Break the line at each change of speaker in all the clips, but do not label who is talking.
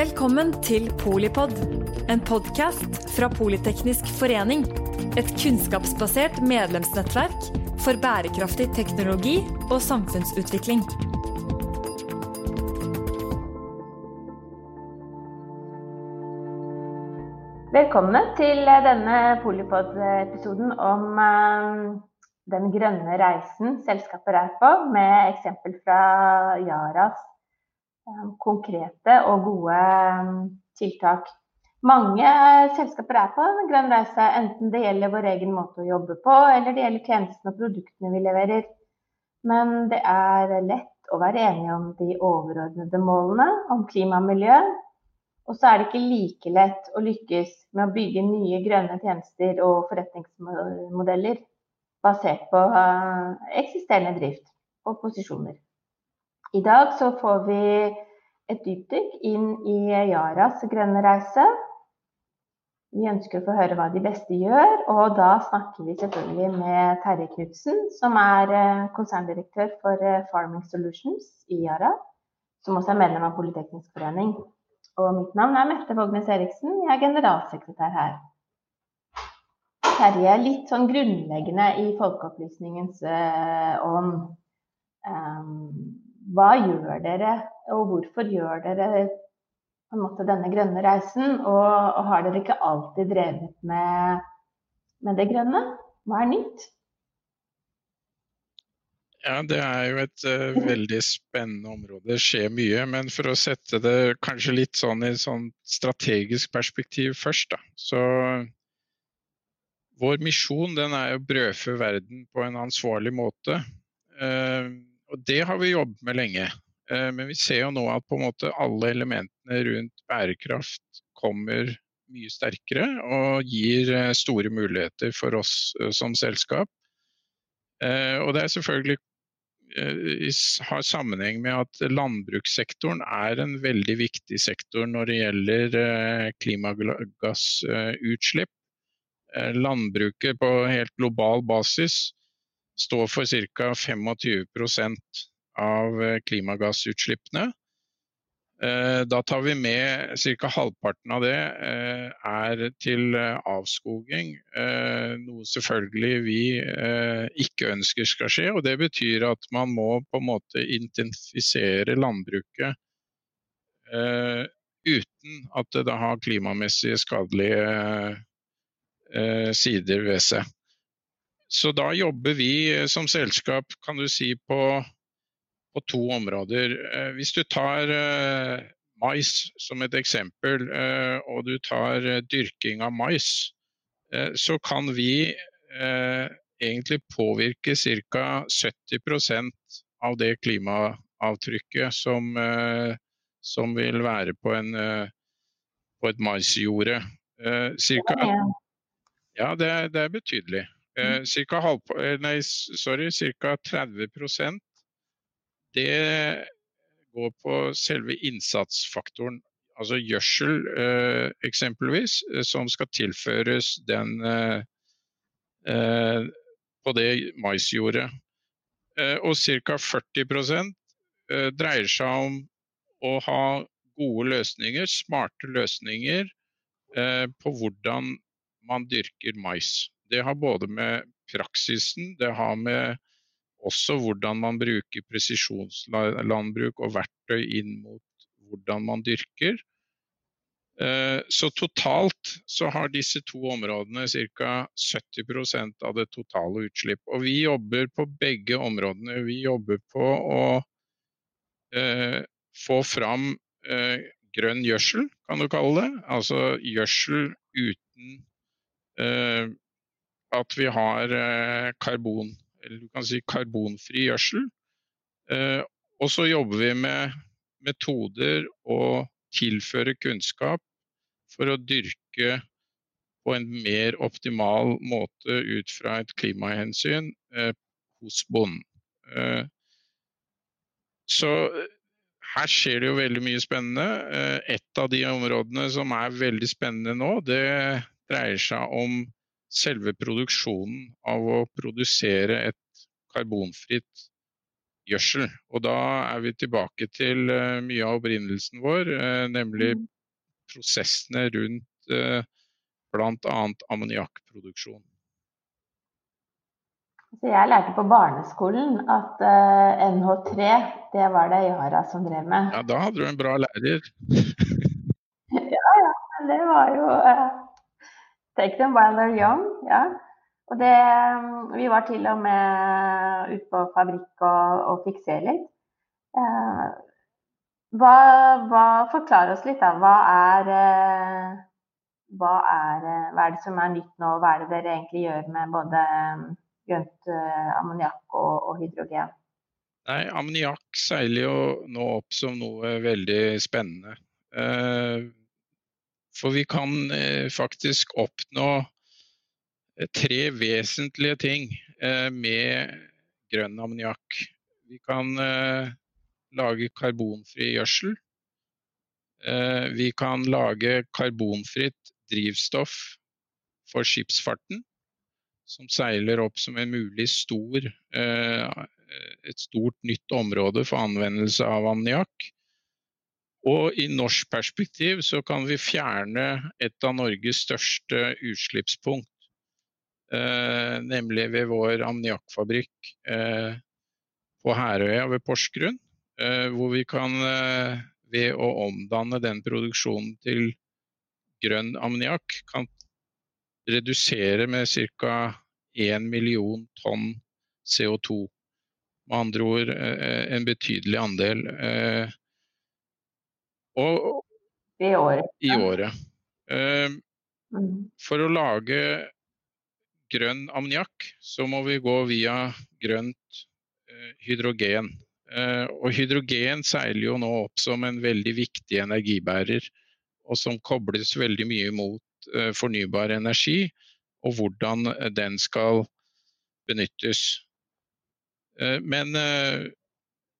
Velkommen til Polipod, en podkast fra Politeknisk forening. Et kunnskapsbasert medlemsnettverk for bærekraftig teknologi og samfunnsutvikling.
Velkommen til denne Polipod-episoden om eh, den grønne reisen selskapet er på, med eksempel fra Yaras konkrete og gode eh, tiltak. Mange selskaper er på en grønn reise, enten det gjelder vår egen måte å jobbe på, eller det gjelder tjenestene og produktene vi leverer. Men det er lett å være enige om de overordnede målene, om klima og miljø. Og så er det ikke like lett å lykkes med å bygge nye grønne tjenester og forretningsmodeller basert på eh, eksisterende drift og posisjoner. I dag så får vi et dypdykk inn i Yaras grønne reise. Vi ønsker å få høre hva de beste gjør, og da snakker vi selvfølgelig med Terje Knutsen, som er eh, konserndirektør for eh, Farming Solutions i Yara, som også er medlem av Politeknisk forening. Og mitt navn er Mette Vågnes Eriksen, jeg er generalsekretær her. Terje, litt sånn grunnleggende i folkeopplysningens uh, ånd. Um, hva gjør dere, og hvorfor gjør dere måte denne grønne reisen? Og, og har dere ikke alltid drevet med, med det grønne? Hva er nytt?
Ja, det er jo et uh, veldig spennende område. Det skjer mye. Men for å sette det kanskje litt sånn i sånn strategisk perspektiv først, da. Så vår misjon den er å brødfø verden på en ansvarlig måte. Uh, og det har vi jobbet med lenge. Eh, men vi ser jo nå at på en måte alle elementene rundt bærekraft kommer mye sterkere og gir eh, store muligheter for oss eh, som selskap. Og det er selvfølgelig har sammenheng med at landbrukssektoren er en veldig viktig sektor når det gjelder klimagassutslipp. Landbruket på helt global basis står for ca. 25% av eh, klimagassutslippene. Eh, da tar vi med ca. halvparten av det eh, er til avskoging, noe selvfølgelig vi ikke ønsker skal skje. og Det betyr at man må på en måte intensifisere landbruket uten at det har klimamessig skadelige sider ved seg. Så da jobber vi eh, som selskap kan du si, på, på to områder. Eh, hvis du tar eh, mais som et eksempel, og du tar dyrking av mais, så kan vi egentlig påvirke ca. 70% av det klimaavtrykket som, som vil være på, en, på et maisjorde. Cirka, ja, det, det er betydelig. Eh, cirka, halv, eh, nei, sorry, ca. 30% det går på selve innsatsfaktoren. Altså gjødsel eh, eksempelvis, eh, som skal tilføres den eh, eh på det maisjordet. og ca. 40% dreier seg om å ha gode løsninger, smarte løsninger på hvordan man dyrker mais. Det har både med praksisen, det har med også hvordan man bruker presisjonslandbruk og verktøy inn mot hvordan man dyrker. Eh, så totalt så har disse to områdene ca. 70% av det totale utslipp. Og vi jobber på begge områdene. Vi jobber på å eh, få fram eh, grønn gjødsel, kan du kalle det. Altså gjødsel uten eh, at vi har eh, karbon, si karbonfri gjødsel. Eh, og så jobber vi med metoder å tilføre kunnskap for å dyrke på en mer optimal måte ut fra et klimahensyn eh, hos bonden. Så her skjer det jo veldig mye spennende. Et av de områdene som er veldig spennende nå, det dreier seg om selve produksjonen av å produsere et karbonfritt gjødsel. Og da er vi tilbake til mye av opprinnelsen vår, nemlig mm. prosessene rundt bl.a. ammoniakkproduksjon.
Så jeg lærte på barneskolen at uh, NH3, det var det Yara som drev med.
Ja, da hadde du en bra lærer.
ja, ja. Det var jo Take them while they're young. Ja. Og det um, Vi var til og med ute på fabrikk og, og fikk litt. Eh, hva, hva, forklar oss litt, da. Hva er, hva er, hva er det som er nytt nå? Hva er det dere egentlig gjør med både um, grønt eh, ammoniakk og, og, hydrogen?
Nei, Ammoniakk seiler jo nå opp som noe veldig spennende. Eh, for vi kan eh, faktisk oppnå tre vesentlige ting med grønn ammoniakk. Vi kan lage karbonfri gjødsel. Vi kan lage karbonfritt drivstoff for skipsfarten som seiler opp som en mulig stor, eh, et stort nytt område for anvendelse av ammoniakk. Og i norsk perspektiv så kan vi fjerne et av Norges største utslippspunkt. Eh, nemlig ved vår ammoniakkfabrikk eh, på Herøya ved Porsgrunn. hvor vi kan ved å omdanne den produksjonen til grønn ammoniakk, kan redusere med ca. 1 million tonn CO2. Med andre ord eh, en betydelig andel. Eh,
og, I året.
I året. Eh, mm. For å lage grønn ammoniakk, så må vi gå via grønt hydrogen. Og hydrogen seiler jo nå opp som en veldig viktig energibærer, og som kobles veldig mye mot Eh, fornybar energi, og hvordan eh, den skal benyttes. Eh, men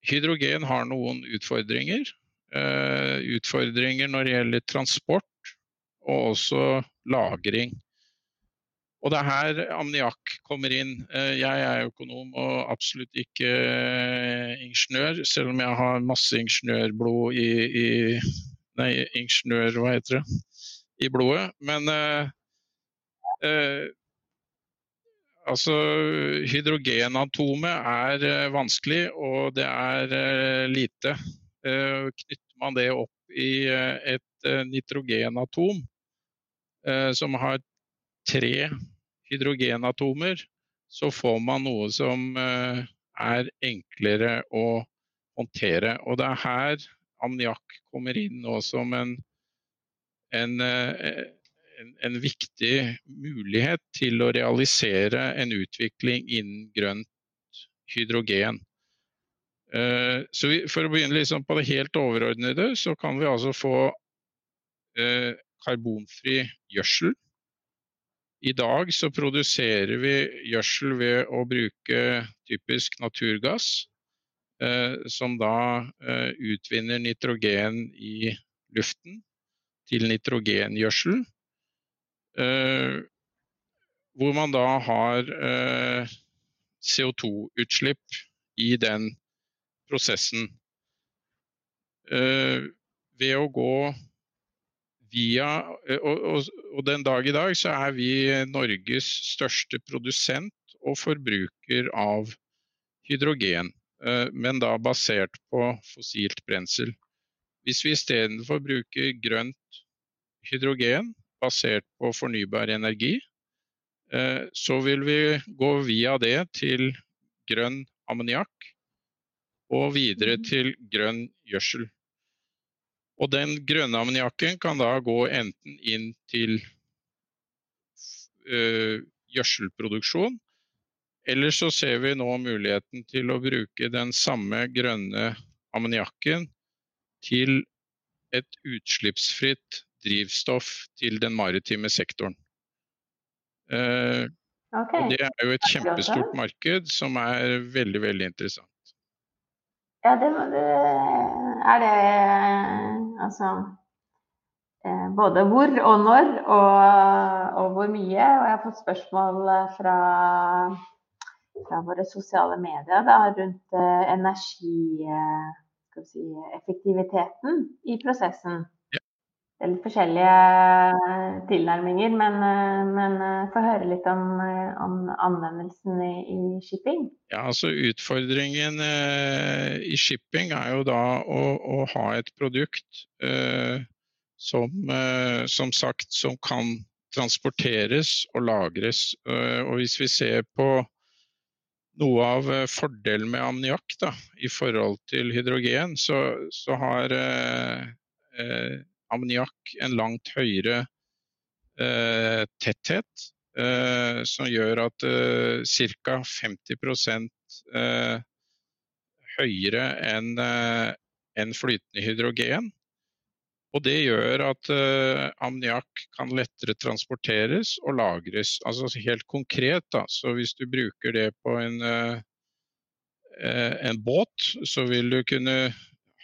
hydrogen har noen utfordringer. Utfordringer når det gjelder transport og også lagring. Og det er her ammoniakk kommer inn. Jeg er økonom og absolutt ikke ingeniør, selv om jeg har masse ingeniørblod i, i Nei, ingeniør, hva heter det? i blodet. Men eh, eh, altså Hydrogenatomet er eh, vanskelig, og det er eh, lite. Eh, knytter man det opp i eh, et nitrogenatom som har tre hydrogenatomer, så får man noe som er enklere å håndtere. Og det er her ammoniakk kommer inn nå som en en, eh, en, en, viktig mulighet til å realisere en utvikling innen grønt hydrogen. Eh, så vi, For å begynne liksom på det helt overordnede, så kan vi altså få eh, karbonfri gjødsel. I dag så produserer vi gjødsel ved å bruke typisk naturgass, som da utvinner nitrogen i luften til nitrogengjødsel. Eh, hvor man da har eh, CO2-utslipp i den prosessen. Eh, ved å gå via og, og, og, den dag i dag så er vi Norges største produsent og forbruker av hydrogen. Men da basert på fossilt brensel. Hvis vi istedenfor bruker grønt hydrogen basert på fornybar energi, eh, så vil vi gå via det til grønn ammoniakk og videre til grønn gjødsel. Og den grønne ammoniakken kan da gå enten inn til uh, gjødselproduksjon, eller så ser vi nå muligheten til å bruke den samme grønne ammoniakken til et utslippsfritt drivstoff til den maritime sektoren. Eh, okay. Det er jo et kjempestort marked som er veldig, veldig interessant.
Ja, det, det er det Altså eh, både hvor og når og, og, hvor mye. Og jeg har fått spørsmål fra fra våre sosiale medier da, rundt energieffektiviteten si, i prosessen. Det er litt forskjellige tilnærminger, men, uh, men få høre litt om, om anvendelsen i, i, shipping.
Ja, altså Utfordringen i shipping er jo da å, å ha et produkt som, som sagt som kan transporteres og lagres. Og hvis vi ser på noe av eh, fordelen med ammoniakk i forhold til hydrogen, så, så har eh, eh, ammoniakk en langt høyere eh, tetthet. Eh, som gjør at eh, ca. 50 eh, høyere enn en flytende hydrogen. Og det gjør at eh, ammoniakk kan lettere transporteres og lagres. Altså helt konkret, da. Så hvis du bruker det på en, uh, en båt, så vil du kunne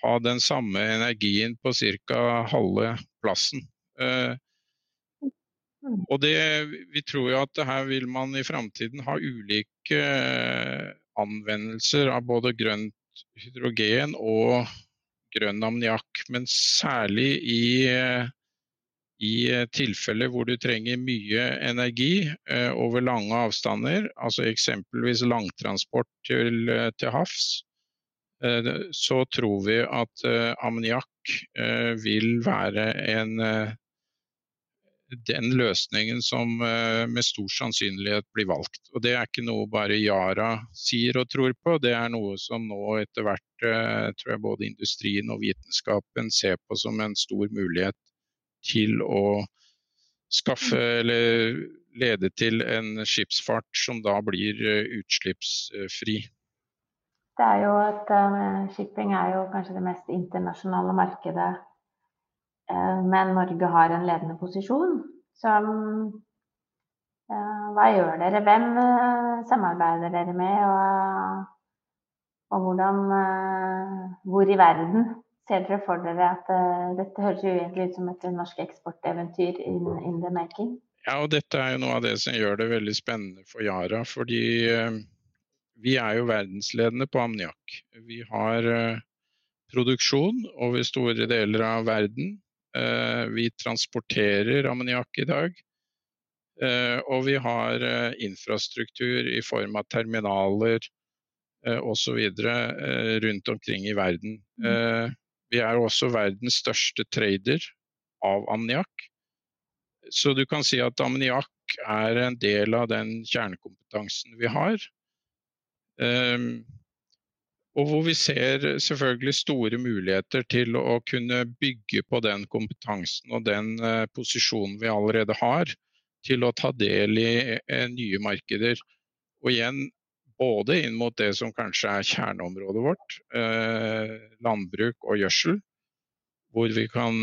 ha den samme energien på ca. halve plassen. Uh, og det, vi tror jo at her vil man i framtiden ha ulike anvendelser av både grønt hydrogen og grønn ammoniakk. Men særlig i, i tilfeller hvor du trenger mye energi eh, over lange avstander, altså eksempelvis langtransport til, til havs, eh, så tror vi at eh, ammoniakk eh, vil være en eh, den løsningen som eh, med stor sannsynlighet blir valgt. Og Det er ikke noe bare Yara sier og tror på, det er noe som nå etter hvert eh, tror jeg både industrien og vitenskapen ser på som en stor mulighet til å skaffe eller lede til en skipsfart som da blir eh, utslippsfri.
Det er jo at uh, Shipping er jo kanskje det mest internasjonale markedet Eh, men Norge har en ledende posisjon. Så eh, hva gjør dere? Hvem eh, samarbeider dere med? Og, og hvordan Hvor i verden ser dere for dere at dette høres jo egentlig ut som et norsk eksporteventyr in, in, the making?
Ja, og dette er jo noe av det som gjør det veldig spennende for Yara. Fordi vi er jo verdensledende på ammoniakk. Vi har produksjon over store deler av verden. Eh, vi transporterer ammoniakk i dag. Eh, og vi har eh, infrastruktur i form av terminaler osv. rundt omkring i verden. Mm. Vi er også verdens største trader av ammoniakk. Så du kan si at ammoniakk er en del av den kjernekompetansen vi har. Og hvor vi ser selvfølgelig store muligheter til å kunne bygge på den kompetansen og den eh, posisjonen vi allerede har, til å ta del i eh, nye markeder. Og igjen både inn mot det som kanskje er kjerneområdet vårt, eh, landbruk og gjødsel, hvor vi kan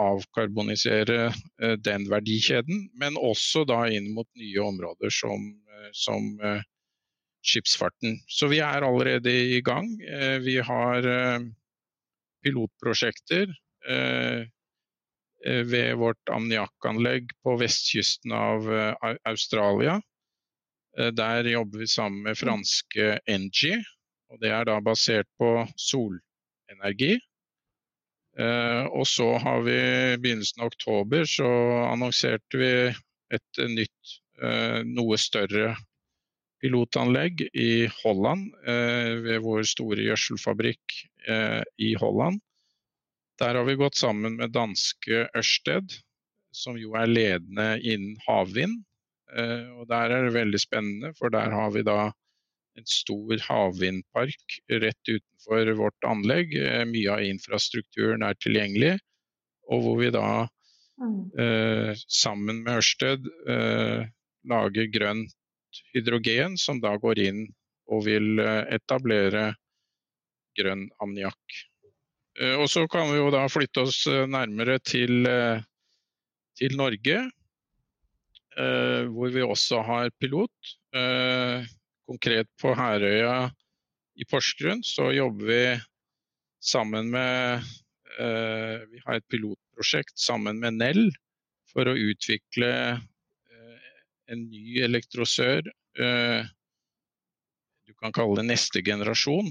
avkarbonisere den verdikjeden, men også da inn mot nye områder som, som skipsfarten. Så vi er allerede i gang. Eh, vi har eh, pilotprosjekter eh, ved vårt ammoniakkanlegg på vestkysten av Australia. Der jobber vi sammen med franske Engie. og Det er da basert på solenergi. Og så har vi i begynnelsen av oktober så annonserte vi et nytt, noe større pilotanlegg i Holland, eh, ved vår store gjødselfabrikk eh, i Holland. Der har vi gått sammen med danske Ørsted, som jo er ledende innen havvind. Eh, og der er det veldig spennende, for der har vi da en stor havvindpark rett utenfor vårt anlegg. Mye av infrastrukturen er tilgjengelig, og hvor vi da mm. sammen med Ørsted lager grønn hydrogen som da går inn og vil eh, etablere grønn ammoniakk. Eh, og så kan vi jo da flytte oss eh, nærmere til, til Norge, hvor vi også har pilot. Konkret på Herøya i Porsgrunn så jobber vi sammen med Vi har et pilotprosjekt sammen med Nell for å utvikle en ny elektrosør du kan kalle det neste generasjon,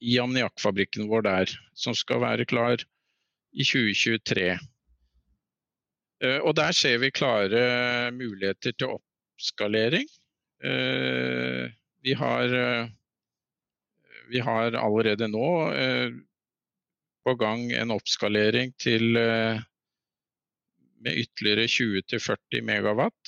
i ammoniakkfabrikken vår der, som skal være klar i 2023. Og der ser vi klare muligheter til oppskalering. Vi har, vi har allerede nå på gang en oppskalering til med ytterligere 20-40 megawatt.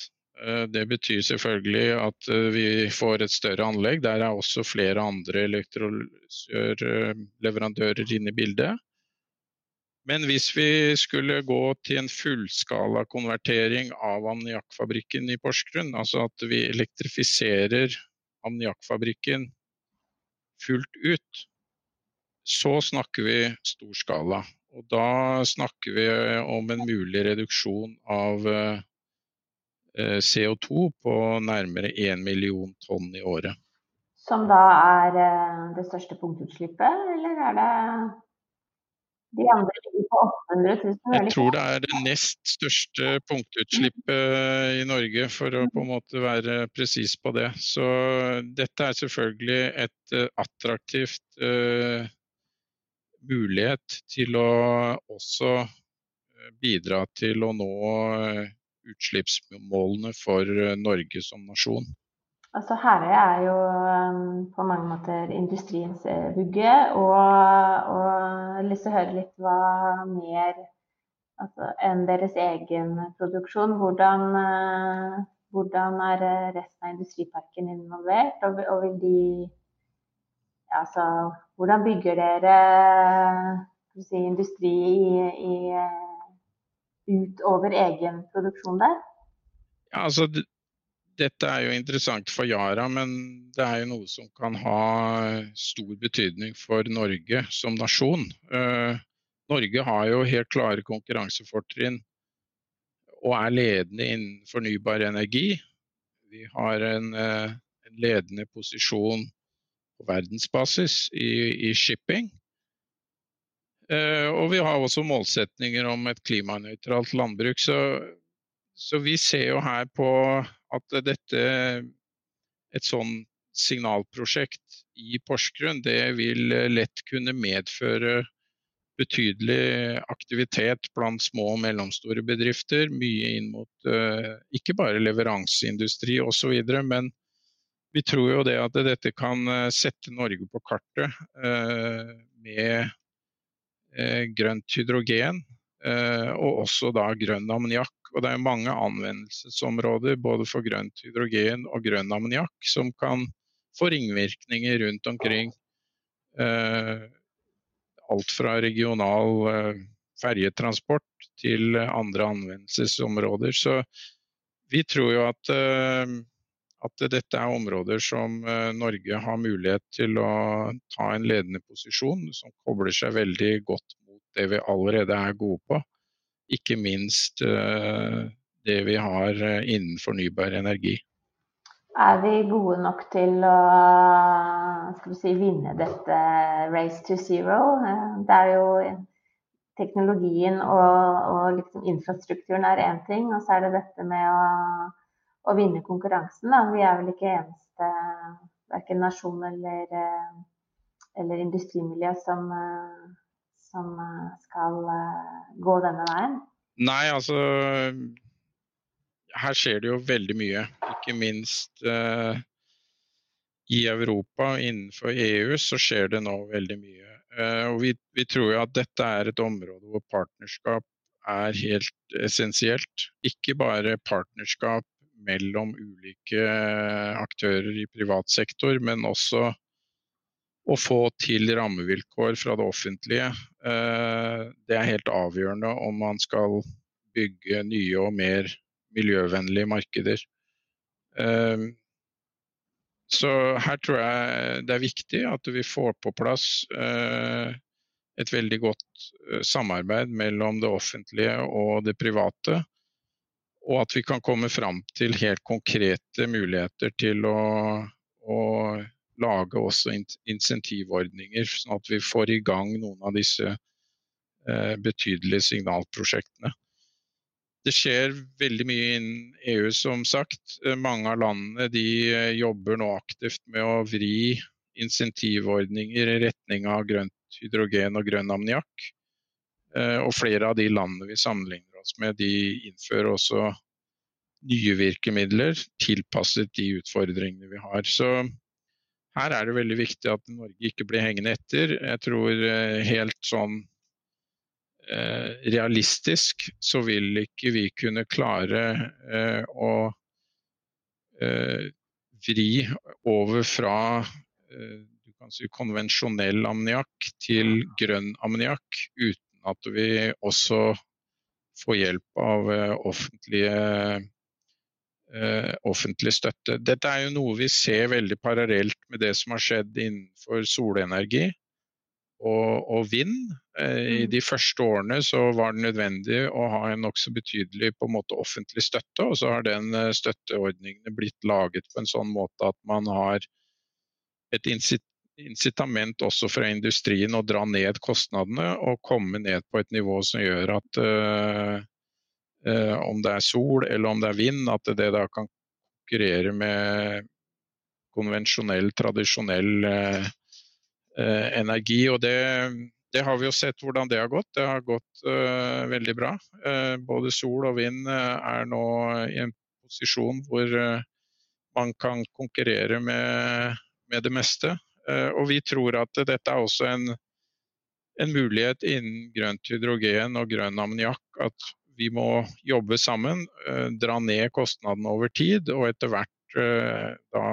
Det betyr selvfølgelig at vi får et større anlegg. Der er også flere andre elektrolysørleverandører inne i bildet. Men hvis vi skulle gå til en fullskala konvertering av ammoniakkfabrikken i Porsgrunn, altså at vi elektrifiserer ammoniakkfabrikken fullt ut, så snakker vi stor skala. Og da snakker vi om en mulig reduksjon av CO2 på nærmere 1 million tonn i året.
Som da er det største punktutslippet, eller er det de andre ligger på 800 000?
Jeg tror det er det nest største punktutslippet i Norge, for å på en måte være presis på det. Så dette er selvfølgelig et attraktivt mulighet til å også bidra til å nå utslippsmålene for Norge som nasjon.
Altså Herøya er jo på mange måter industriens vugge. Og, og jeg har lyst til å høre litt hva mer altså, enn deres egen produksjon. Hvordan, hvordan er resten av industriparken involvert? Og, og vil de Altså hvordan bygger dere si, industri i, i utover egen produksjon der?
Ja, altså dette er jo interessant for Yara, men det er jo noe som kan ha stor betydning for Norge som nasjon. Uh, Norge har jo helt klare konkurransefortrinn og er ledende innen fornybar energi. Vi har en, uh, en ledende posisjon verdensbasis i, i shipping. Uh, og vi har også målsetninger om et klimanøytralt landbruk. Så, så vi ser jo her på at dette, et sånn signalprosjekt i Porsgrunn, det vil lett kunne medføre betydelig aktivitet blant små og mellomstore bedrifter. Mye inn mot uh, ikke bare leveranseindustri osv., men vi tror jo det at dette kan sette Norge på kartet uh, med uh, grønt hydrogen. og også da grønn ammoniakk og det er mange anvendelsesområder både for grønt hydrogen og grønn ammoniakk som kan få ringvirkninger rundt omkring. Eh, alt fra regional eh, ferjetransport til andre anvendelsesområder. Så vi tror jo at, eh, at dette er områder som eh, Norge har mulighet til å ta en ledende posisjon, som kobler seg veldig godt mot det vi allerede er gode på ikke minst eh, det vi har eh, innen fornybar energi.
Er vi gode nok til å si, vinne dette race to zero? Det er jo teknologien og, og liksom infrastrukturen er én ting, og så er det dette med å, å vinne konkurransen. Da. Vi er vel ikke eneste verken nasjon eller, eh, eller industrimiljø som, som eh, skal eh, gå denne veien?
Nei, altså Her skjer det jo veldig mye. Ikke minst uh, i Europa, innenfor EU, så skjer det nå veldig mye. Uh, og vi, vi, tror jo at dette er et område hvor partnerskap er helt essensielt. Ikke bare partnerskap mellom ulike aktører i privat sektor, men også å få til rammevilkår fra det offentlige. Eh, det er helt avgjørende om man skal bygge nye og mer miljøvennlige markeder. Eh, så her tror jeg det er viktig at vi får på plass eh, et veldig godt samarbeid mellom det offentlige og det private. Og at vi kan komme fram til helt konkrete muligheter til å, å lage også insentivordninger, sånn at vi får i gang noen av disse eh, betydelige signalprosjektene. det skjer veldig mye innen EU, som sagt. Mange av landene de jobber nå aktivt med å vri insentivordninger i retning av grønt hydrogen og grønn ammoniakk. Og flere av de landene vi sammenligner oss med, de innfører også nye virkemidler tilpasset de utfordringene vi har. Så her er det veldig viktig at Norge ikke blir hengende etter. Jeg tror eh, helt sånn eh, realistisk så vil ikke vi kunne klare eh, å eh, vri over fra eh, konvensjonell ammoniakk til grønn ammoniakk uten at vi også får hjelp av eh, offentlige eh, offentlig støtte. Dette er jo noe vi ser veldig parallelt med det som har skjedd innenfor solenergi og, og vind. Eh, I mm. de første årene så var det nødvendig å ha en nokså betydelig på en måte offentlig støtte, og så har den støtteordningene blitt laget på en sånn måte at man har et incitament også fra industrien å dra ned kostnadene og komme ned på et nivå som gjør at uh, uh, om det er sol eller om det er vind, at det da kan konkurrere med konvensjonell, tradisjonell uh, energi. Og det, det, har vi jo sett hvordan det har gått. Det har gått veldig bra. Både sol og vind er nå i en posisjon hvor man kan konkurrere med, med det meste. Og vi tror at dette er også en, en mulighet innen grønt hydrogen og grønn ammoniakk. At vi må jobbe sammen, eh, dra ned kostnadene over tid, og etter hvert eh, da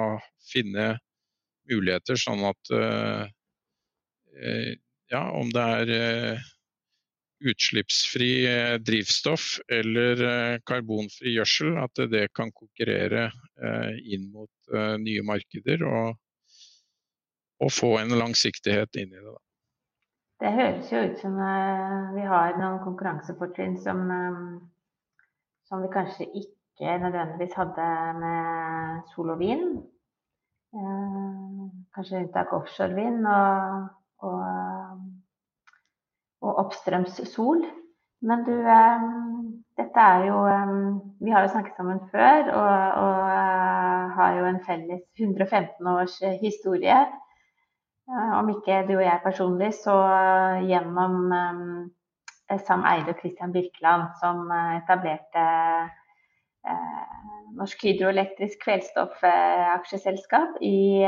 finne muligheter sånn at eh, ja, om det er utslippsfri drivstoff eller karbonfri gjødsel, at det kan konkurrere inn mot nye markeder og, og få en langsiktighet inn i det. Da.
Det høres jo ut som uh, vi har noen konkurransefortrinn som, um, som, vi kanskje ikke nødvendigvis hadde med sol og vind. Uh, kanskje unntak offshore vind og, og, og oppstrøms sol. Men du, um, dette er jo um, Vi har jo snakket sammen før og, og uh, har jo en felles 115 års historie. Eh, om ikke du og jeg personlig, så gjennom eh, Sam Eide og Christian Birkeland, som eh, etablerte Norsk Hydroelektrisk Kveldstoffaksjeselskap i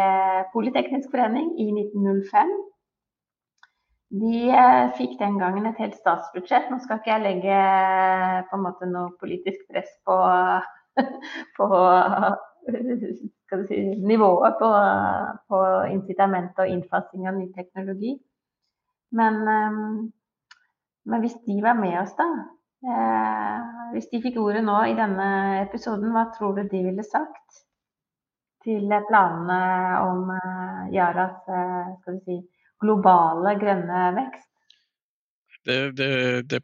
Politeknisk forening i 1905. De fikk den gangen et helt statsbudsjett. Nå skal ikke jeg legge på en måte noe politisk press på, på si, nivået på, på incitament og innfasing av ny teknologi. Men, ehm, men, hvis de var med oss, da eh, Hvis de fikk ordet nå i denne episoden, hva tror du de ville sagt til planene om Yaras skal du si, globale grønne vekst?
Det, det, det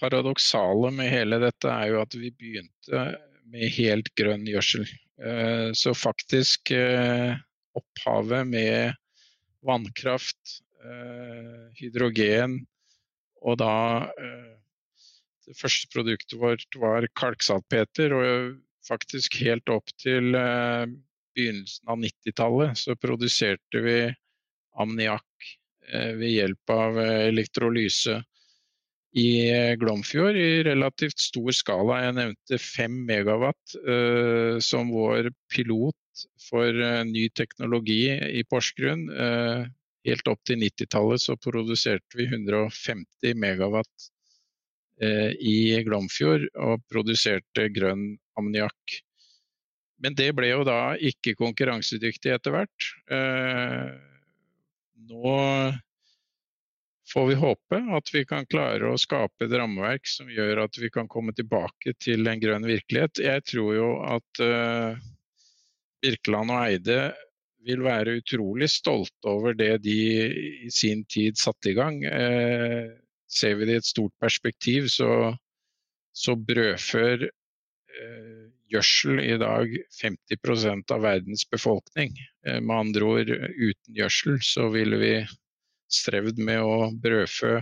paradoksale med hele dette er jo at vi begynte med helt grønn gjødsel. Eh, så faktisk eh, opphavet med vannkraft, eh, hydrogen og da Det første produktet vårt var kalksaltpeter. Og faktisk helt opp til begynnelsen av 90-tallet så produserte vi ammoniakk ved hjelp av elektrolyse i eh, Glomfjord i relativt stor skala. Jeg nevnte 5 megawatt uh, som vår pilot for uh, ny teknologi i Porsgrunn. Helt opp til 90-tallet så produserte vi 150 megawatt i Glomfjord og produserte grønn ammoniakk. Men det ble jo da ikke konkurransedyktig etter hvert. Nå får vi håpe at vi kan klare å skape et rammeverk som gjør at vi kan komme tilbake til en grønn virkelighet. Jeg tror jo at uh, Birkeland og Eide vil være utrolig stolte over det de i sin tid satte i gang. Eh, ser vi det i et stort perspektiv, så, så brødfør eh, gjødsel i dag 50 av verdens befolkning. Med andre ord, uten gjødsel så ville vi strevd med å brødfø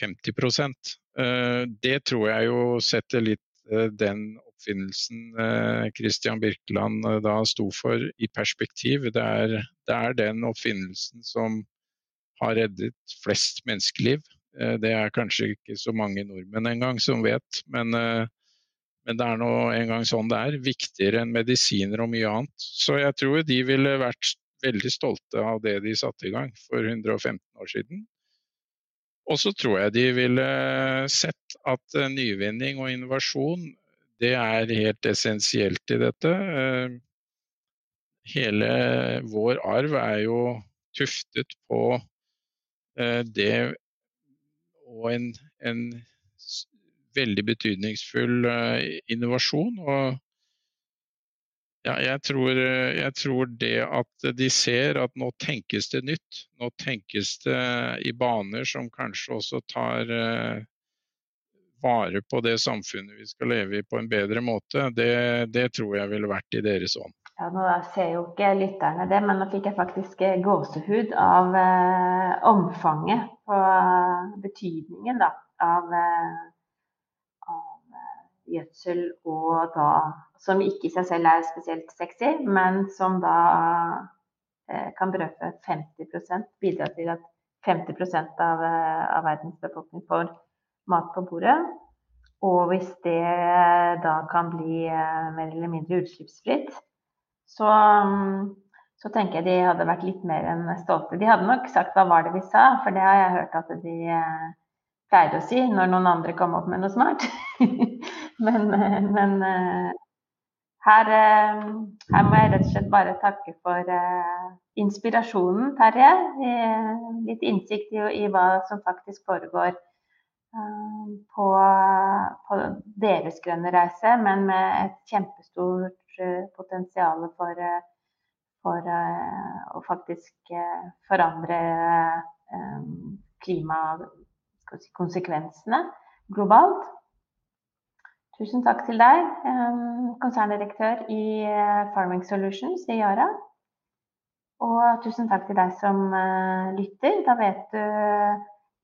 50% Det tror jeg jo setter litt den oppfinnelsen Christian Birkeland da sto for i perspektiv. Det er, det er den oppfinnelsen som har reddet flest menneskeliv. Det er kanskje ikke så mange nordmenn engang som vet, men, men det er nå engang sånn det er. Viktigere enn medisiner og mye annet. Så jeg tror de ville vært veldig stolte av det de satte i gang for 115 år siden. Og så tror jeg de ville sett at nyvinning og innovasjon det er helt essensielt i dette. Hele vår arv er jo tuftet på det og en, en veldig betydningsfull innovasjon. Og ja, jeg tror, jeg tror, det at de ser at nå tenkes det nytt. Nå tenkes det i baner som kanskje også tar uh, vare på det samfunnet vi skal leve i på en bedre måte. Det, det tror jeg ville vært i deres ånd.
Ja, Nå ser jo ikke lytterne det, men nå fikk jeg faktisk gåsehud av uh, omfanget på betydningen da, av, av gjødsel og da som ikke i seg selv er spesielt sexy, men som da eh, kan brøpe 50% bidra til at 50 av, eh, av verdens befolkning får mat på bordet. Og hvis det da kan bli eh, mer eller mindre utslippsfritt, så, så, tenker jeg de hadde vært litt mer enn stolte. De hadde nok sagt 'hva var det vi sa', for det har jeg hørt at de pleier å si når noen andre kommer opp med noe smart. men, men her, eh, her, må jeg rett og slett bare takke for uh, inspirasjonen, Terje. Litt innsikt i, i, hva som faktisk foregår på, på, deres grønne reise, men med et kjempestort potensial for, for å faktisk forandre klimakonsekvensene globalt. Tusen takk til deg, konserndirektør i eh, Farming Solutions i Yara. Og tusen takk til deg som eh, lytter. Da vet du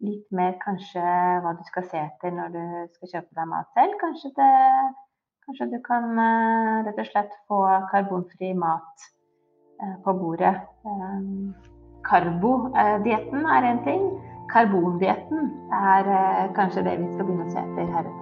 litt mer kanskje hva du skal se etter når du skal kjøpe deg mat selv. Kanskje, det, kanskje du kan eh, rett og slett få karbonfri mat på bordet. Karbodietten er én ting. Karbondietten er kanskje det vi skal begynne å se etter heretter.